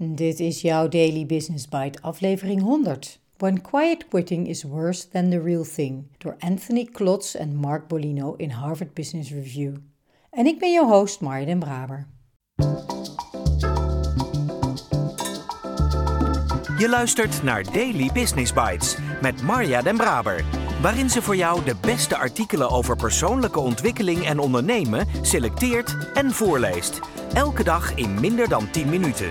Dit is jouw Daily Business Bite, aflevering 100. When Quiet Quitting is Worse Than the Real Thing, door Anthony Klotz en Mark Bolino in Harvard Business Review. En ik ben jouw host, Marja den Braber. Je luistert naar Daily Business Bites met Marja den Braber, waarin ze voor jou de beste artikelen over persoonlijke ontwikkeling en ondernemen selecteert en voorleest. Elke dag in minder dan 10 minuten.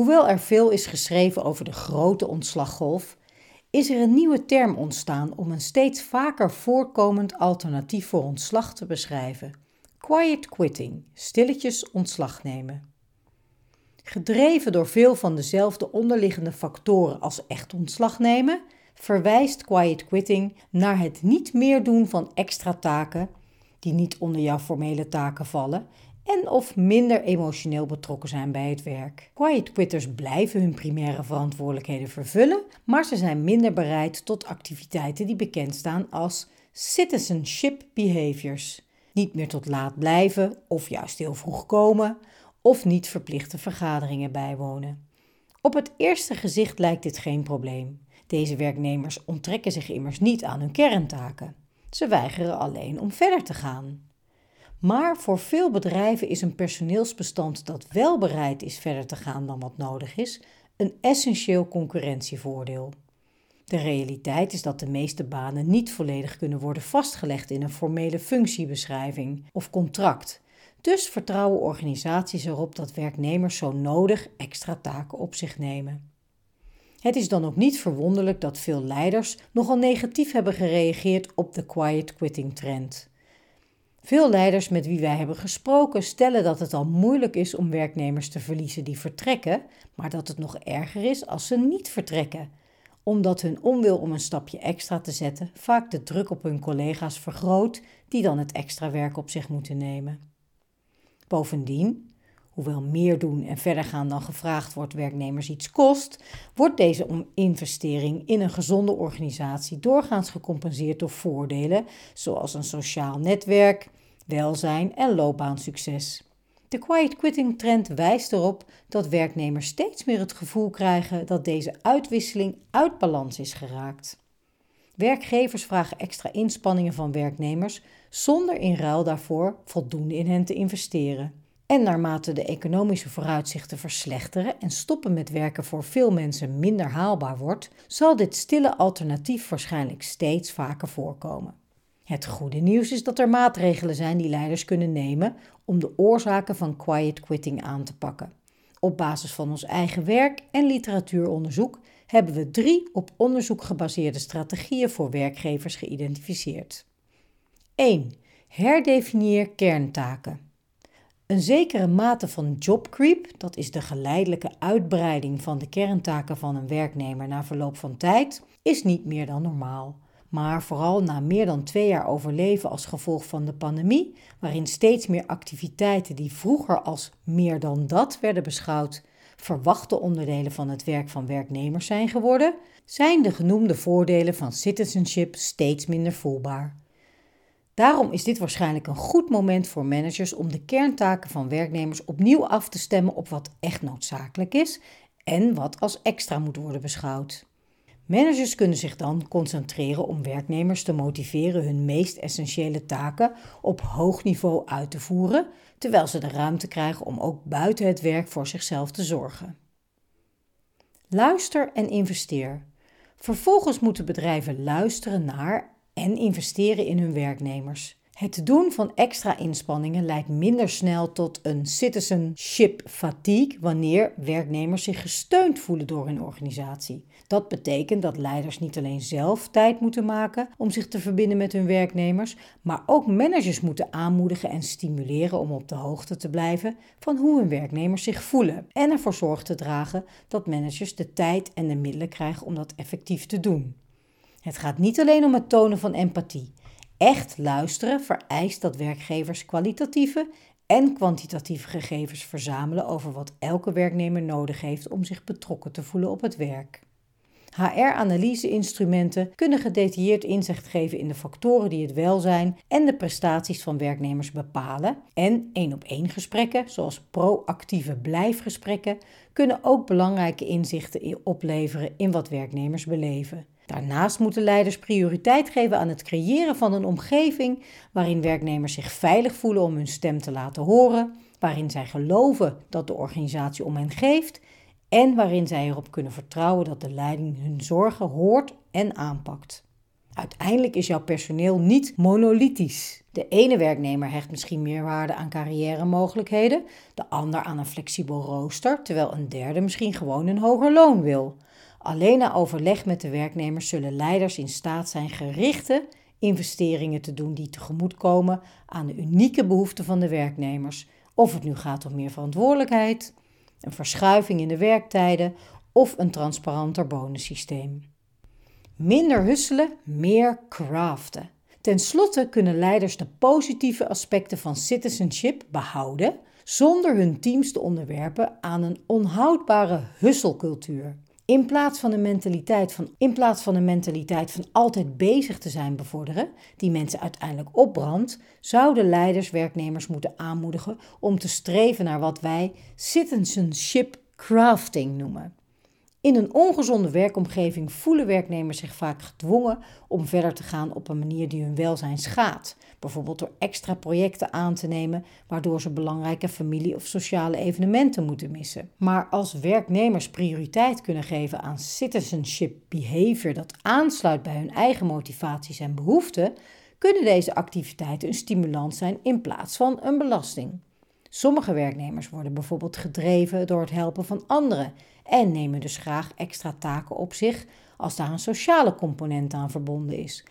Hoewel er veel is geschreven over de grote ontslaggolf, is er een nieuwe term ontstaan om een steeds vaker voorkomend alternatief voor ontslag te beschrijven: quiet quitting, stilletjes ontslag nemen. Gedreven door veel van dezelfde onderliggende factoren als echt ontslag nemen, verwijst quiet quitting naar het niet meer doen van extra taken die niet onder jouw formele taken vallen en of minder emotioneel betrokken zijn bij het werk. Quiet quitters blijven hun primaire verantwoordelijkheden vervullen, maar ze zijn minder bereid tot activiteiten die bekend staan als citizenship behaviors. Niet meer tot laat blijven of juist heel vroeg komen of niet verplichte vergaderingen bijwonen. Op het eerste gezicht lijkt dit geen probleem. Deze werknemers onttrekken zich immers niet aan hun kerntaken. Ze weigeren alleen om verder te gaan. Maar voor veel bedrijven is een personeelsbestand dat wel bereid is verder te gaan dan wat nodig is, een essentieel concurrentievoordeel. De realiteit is dat de meeste banen niet volledig kunnen worden vastgelegd in een formele functiebeschrijving of contract. Dus vertrouwen organisaties erop dat werknemers zo nodig extra taken op zich nemen. Het is dan ook niet verwonderlijk dat veel leiders nogal negatief hebben gereageerd op de quiet quitting trend. Veel leiders met wie wij hebben gesproken stellen dat het al moeilijk is om werknemers te verliezen die vertrekken, maar dat het nog erger is als ze niet vertrekken, omdat hun onwil om een stapje extra te zetten vaak de druk op hun collega's vergroot die dan het extra werk op zich moeten nemen. Bovendien, hoewel meer doen en verder gaan dan gevraagd wordt werknemers iets kost, wordt deze investering in een gezonde organisatie doorgaans gecompenseerd door voordelen zoals een sociaal netwerk, welzijn en loopbaansucces. De quiet quitting trend wijst erop dat werknemers steeds meer het gevoel krijgen dat deze uitwisseling uit balans is geraakt. Werkgevers vragen extra inspanningen van werknemers zonder in ruil daarvoor voldoende in hen te investeren. En naarmate de economische vooruitzichten verslechteren en stoppen met werken voor veel mensen minder haalbaar wordt, zal dit stille alternatief waarschijnlijk steeds vaker voorkomen. Het goede nieuws is dat er maatregelen zijn die leiders kunnen nemen om de oorzaken van quiet quitting aan te pakken. Op basis van ons eigen werk en literatuuronderzoek hebben we drie op onderzoek gebaseerde strategieën voor werkgevers geïdentificeerd. 1. Herdefinieer kerntaken. Een zekere mate van jobcreep, dat is de geleidelijke uitbreiding van de kerntaken van een werknemer na verloop van tijd, is niet meer dan normaal. Maar vooral na meer dan twee jaar overleven als gevolg van de pandemie, waarin steeds meer activiteiten die vroeger als meer dan dat werden beschouwd, verwachte onderdelen van het werk van werknemers zijn geworden, zijn de genoemde voordelen van citizenship steeds minder voelbaar. Daarom is dit waarschijnlijk een goed moment voor managers om de kerntaken van werknemers opnieuw af te stemmen op wat echt noodzakelijk is en wat als extra moet worden beschouwd. Managers kunnen zich dan concentreren om werknemers te motiveren hun meest essentiële taken op hoog niveau uit te voeren, terwijl ze de ruimte krijgen om ook buiten het werk voor zichzelf te zorgen. Luister en investeer. Vervolgens moeten bedrijven luisteren naar en investeren in hun werknemers. Het doen van extra inspanningen leidt minder snel tot een citizenship fatigue wanneer werknemers zich gesteund voelen door hun organisatie. Dat betekent dat leiders niet alleen zelf tijd moeten maken om zich te verbinden met hun werknemers, maar ook managers moeten aanmoedigen en stimuleren om op de hoogte te blijven van hoe hun werknemers zich voelen en ervoor zorg te dragen dat managers de tijd en de middelen krijgen om dat effectief te doen. Het gaat niet alleen om het tonen van empathie. Echt luisteren vereist dat werkgevers kwalitatieve en kwantitatieve gegevens verzamelen over wat elke werknemer nodig heeft om zich betrokken te voelen op het werk. HR-analyse-instrumenten kunnen gedetailleerd inzicht geven in de factoren die het welzijn en de prestaties van werknemers bepalen. En één-op-één gesprekken, zoals proactieve blijfgesprekken, kunnen ook belangrijke inzichten opleveren in wat werknemers beleven. Daarnaast moeten leiders prioriteit geven aan het creëren van een omgeving waarin werknemers zich veilig voelen om hun stem te laten horen, waarin zij geloven dat de organisatie om hen geeft en waarin zij erop kunnen vertrouwen dat de leiding hun zorgen hoort en aanpakt. Uiteindelijk is jouw personeel niet monolithisch. De ene werknemer hecht misschien meer waarde aan carrière-mogelijkheden, de ander aan een flexibel rooster, terwijl een derde misschien gewoon een hoger loon wil. Alleen na overleg met de werknemers zullen leiders in staat zijn gerichte investeringen te doen die tegemoetkomen aan de unieke behoeften van de werknemers. Of het nu gaat om meer verantwoordelijkheid, een verschuiving in de werktijden of een transparanter bonussysteem. Minder husselen, meer craften. Ten slotte kunnen leiders de positieve aspecten van citizenship behouden zonder hun teams te onderwerpen aan een onhoudbare husselcultuur. In plaats van een mentaliteit van, in plaats van een mentaliteit van altijd bezig te zijn bevorderen, die mensen uiteindelijk opbrandt, zouden leiders werknemers moeten aanmoedigen om te streven naar wat wij citizenship crafting noemen. In een ongezonde werkomgeving voelen werknemers zich vaak gedwongen om verder te gaan op een manier die hun welzijn schaadt. Bijvoorbeeld door extra projecten aan te nemen, waardoor ze belangrijke familie- of sociale evenementen moeten missen. Maar als werknemers prioriteit kunnen geven aan citizenship behavior dat aansluit bij hun eigen motivaties en behoeften, kunnen deze activiteiten een stimulans zijn in plaats van een belasting. Sommige werknemers worden bijvoorbeeld gedreven door het helpen van anderen en nemen dus graag extra taken op zich als daar een sociale component aan verbonden is.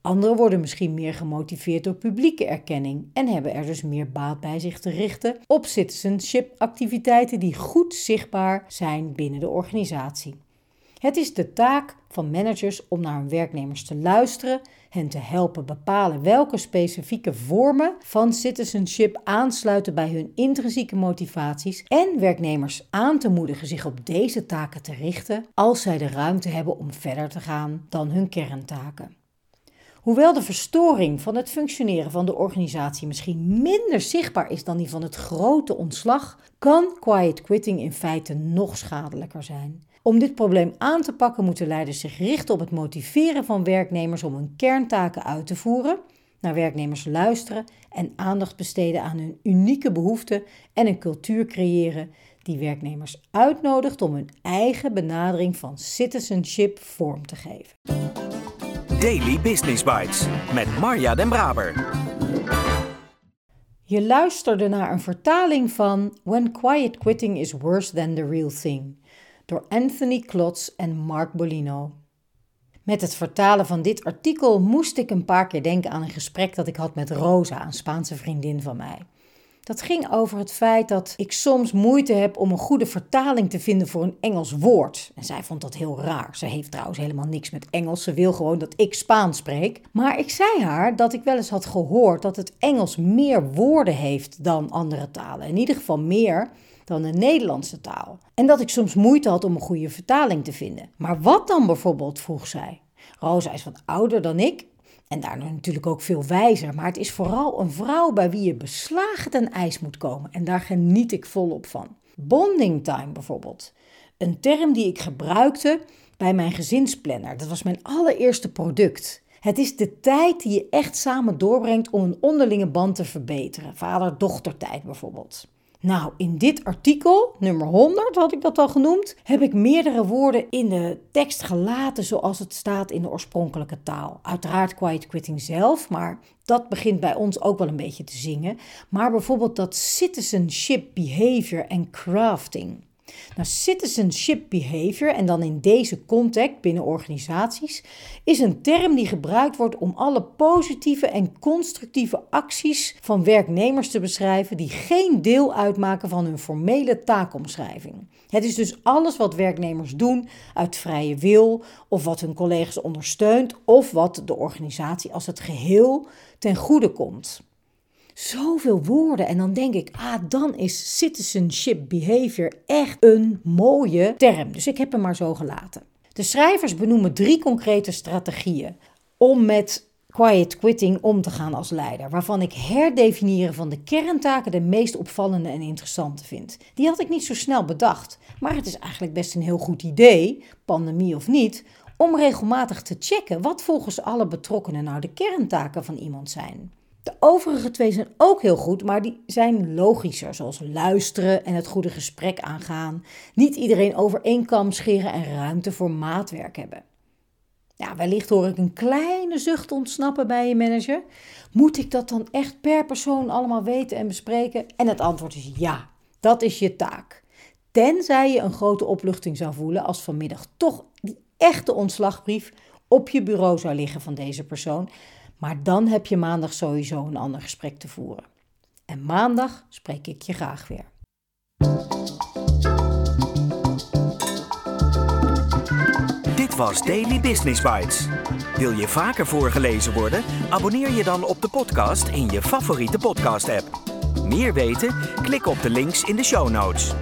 Anderen worden misschien meer gemotiveerd door publieke erkenning en hebben er dus meer baat bij zich te richten op citizenship activiteiten die goed zichtbaar zijn binnen de organisatie. Het is de taak van managers om naar hun werknemers te luisteren, hen te helpen bepalen welke specifieke vormen van citizenship aansluiten bij hun intrinsieke motivaties en werknemers aan te moedigen zich op deze taken te richten als zij de ruimte hebben om verder te gaan dan hun kerntaken. Hoewel de verstoring van het functioneren van de organisatie misschien minder zichtbaar is dan die van het grote ontslag, kan quiet quitting in feite nog schadelijker zijn. Om dit probleem aan te pakken moeten leiders zich richten op het motiveren van werknemers om hun kerntaken uit te voeren, naar werknemers luisteren en aandacht besteden aan hun unieke behoeften en een cultuur creëren die werknemers uitnodigt om hun eigen benadering van citizenship vorm te geven. Daily Business Bites met Marja Den Braber. Je luisterde naar een vertaling van When Quiet Quitting is Worse Than the Real Thing door Anthony Klotz en Mark Bolino. Met het vertalen van dit artikel moest ik een paar keer denken aan een gesprek dat ik had met Rosa, een Spaanse vriendin van mij. Dat ging over het feit dat ik soms moeite heb om een goede vertaling te vinden voor een Engels woord. En zij vond dat heel raar. Ze heeft trouwens helemaal niks met Engels. Ze wil gewoon dat ik Spaans spreek. Maar ik zei haar dat ik wel eens had gehoord dat het Engels meer woorden heeft dan andere talen. In ieder geval meer dan de Nederlandse taal. En dat ik soms moeite had om een goede vertaling te vinden. Maar wat dan bijvoorbeeld, vroeg zij. Rosa is wat ouder dan ik en daarna natuurlijk ook veel wijzer. Maar het is vooral een vrouw bij wie je beslagen ten ijs moet komen. En daar geniet ik volop van. Bonding time bijvoorbeeld. Een term die ik gebruikte bij mijn gezinsplanner. Dat was mijn allereerste product. Het is de tijd die je echt samen doorbrengt om een onderlinge band te verbeteren. Vader-dochtertijd bijvoorbeeld. Nou, in dit artikel, nummer 100 had ik dat al genoemd, heb ik meerdere woorden in de tekst gelaten zoals het staat in de oorspronkelijke taal. Uiteraard quiet quitting zelf, maar dat begint bij ons ook wel een beetje te zingen. Maar bijvoorbeeld dat citizenship behavior en crafting. Nou, citizenship behavior, en dan in deze context binnen organisaties, is een term die gebruikt wordt om alle positieve en constructieve acties van werknemers te beschrijven die geen deel uitmaken van hun formele taakomschrijving. Het is dus alles wat werknemers doen uit vrije wil, of wat hun collega's ondersteunt, of wat de organisatie als het geheel ten goede komt zoveel woorden. En dan denk ik, ah, dan is citizenship behavior echt een mooie term. Dus ik heb hem maar zo gelaten. De schrijvers benoemen drie concrete strategieën om met quiet quitting om te gaan als leider, waarvan ik herdefiniëren van de kerntaken de meest opvallende en interessante vind. Die had ik niet zo snel bedacht, maar het is eigenlijk best een heel goed idee, pandemie of niet, om regelmatig te checken wat volgens alle betrokkenen nou de kerntaken van iemand zijn. De overige twee zijn ook heel goed, maar die zijn logischer, zoals luisteren en het goede gesprek aangaan. Niet iedereen over één scheren en ruimte voor maatwerk hebben. Ja, wellicht hoor ik een kleine zucht ontsnappen bij je manager. Moet ik dat dan echt per persoon allemaal weten en bespreken? En het antwoord is ja, dat is je taak. Tenzij je een grote opluchting zou voelen als vanmiddag toch die echte ontslagbrief op je bureau zou liggen van deze persoon. Maar dan heb je maandag sowieso een ander gesprek te voeren. En maandag spreek ik je graag weer. Dit was Daily Business Bites. Wil je vaker voorgelezen worden? Abonneer je dan op de podcast in je favoriete podcast-app. Meer weten? Klik op de links in de show notes.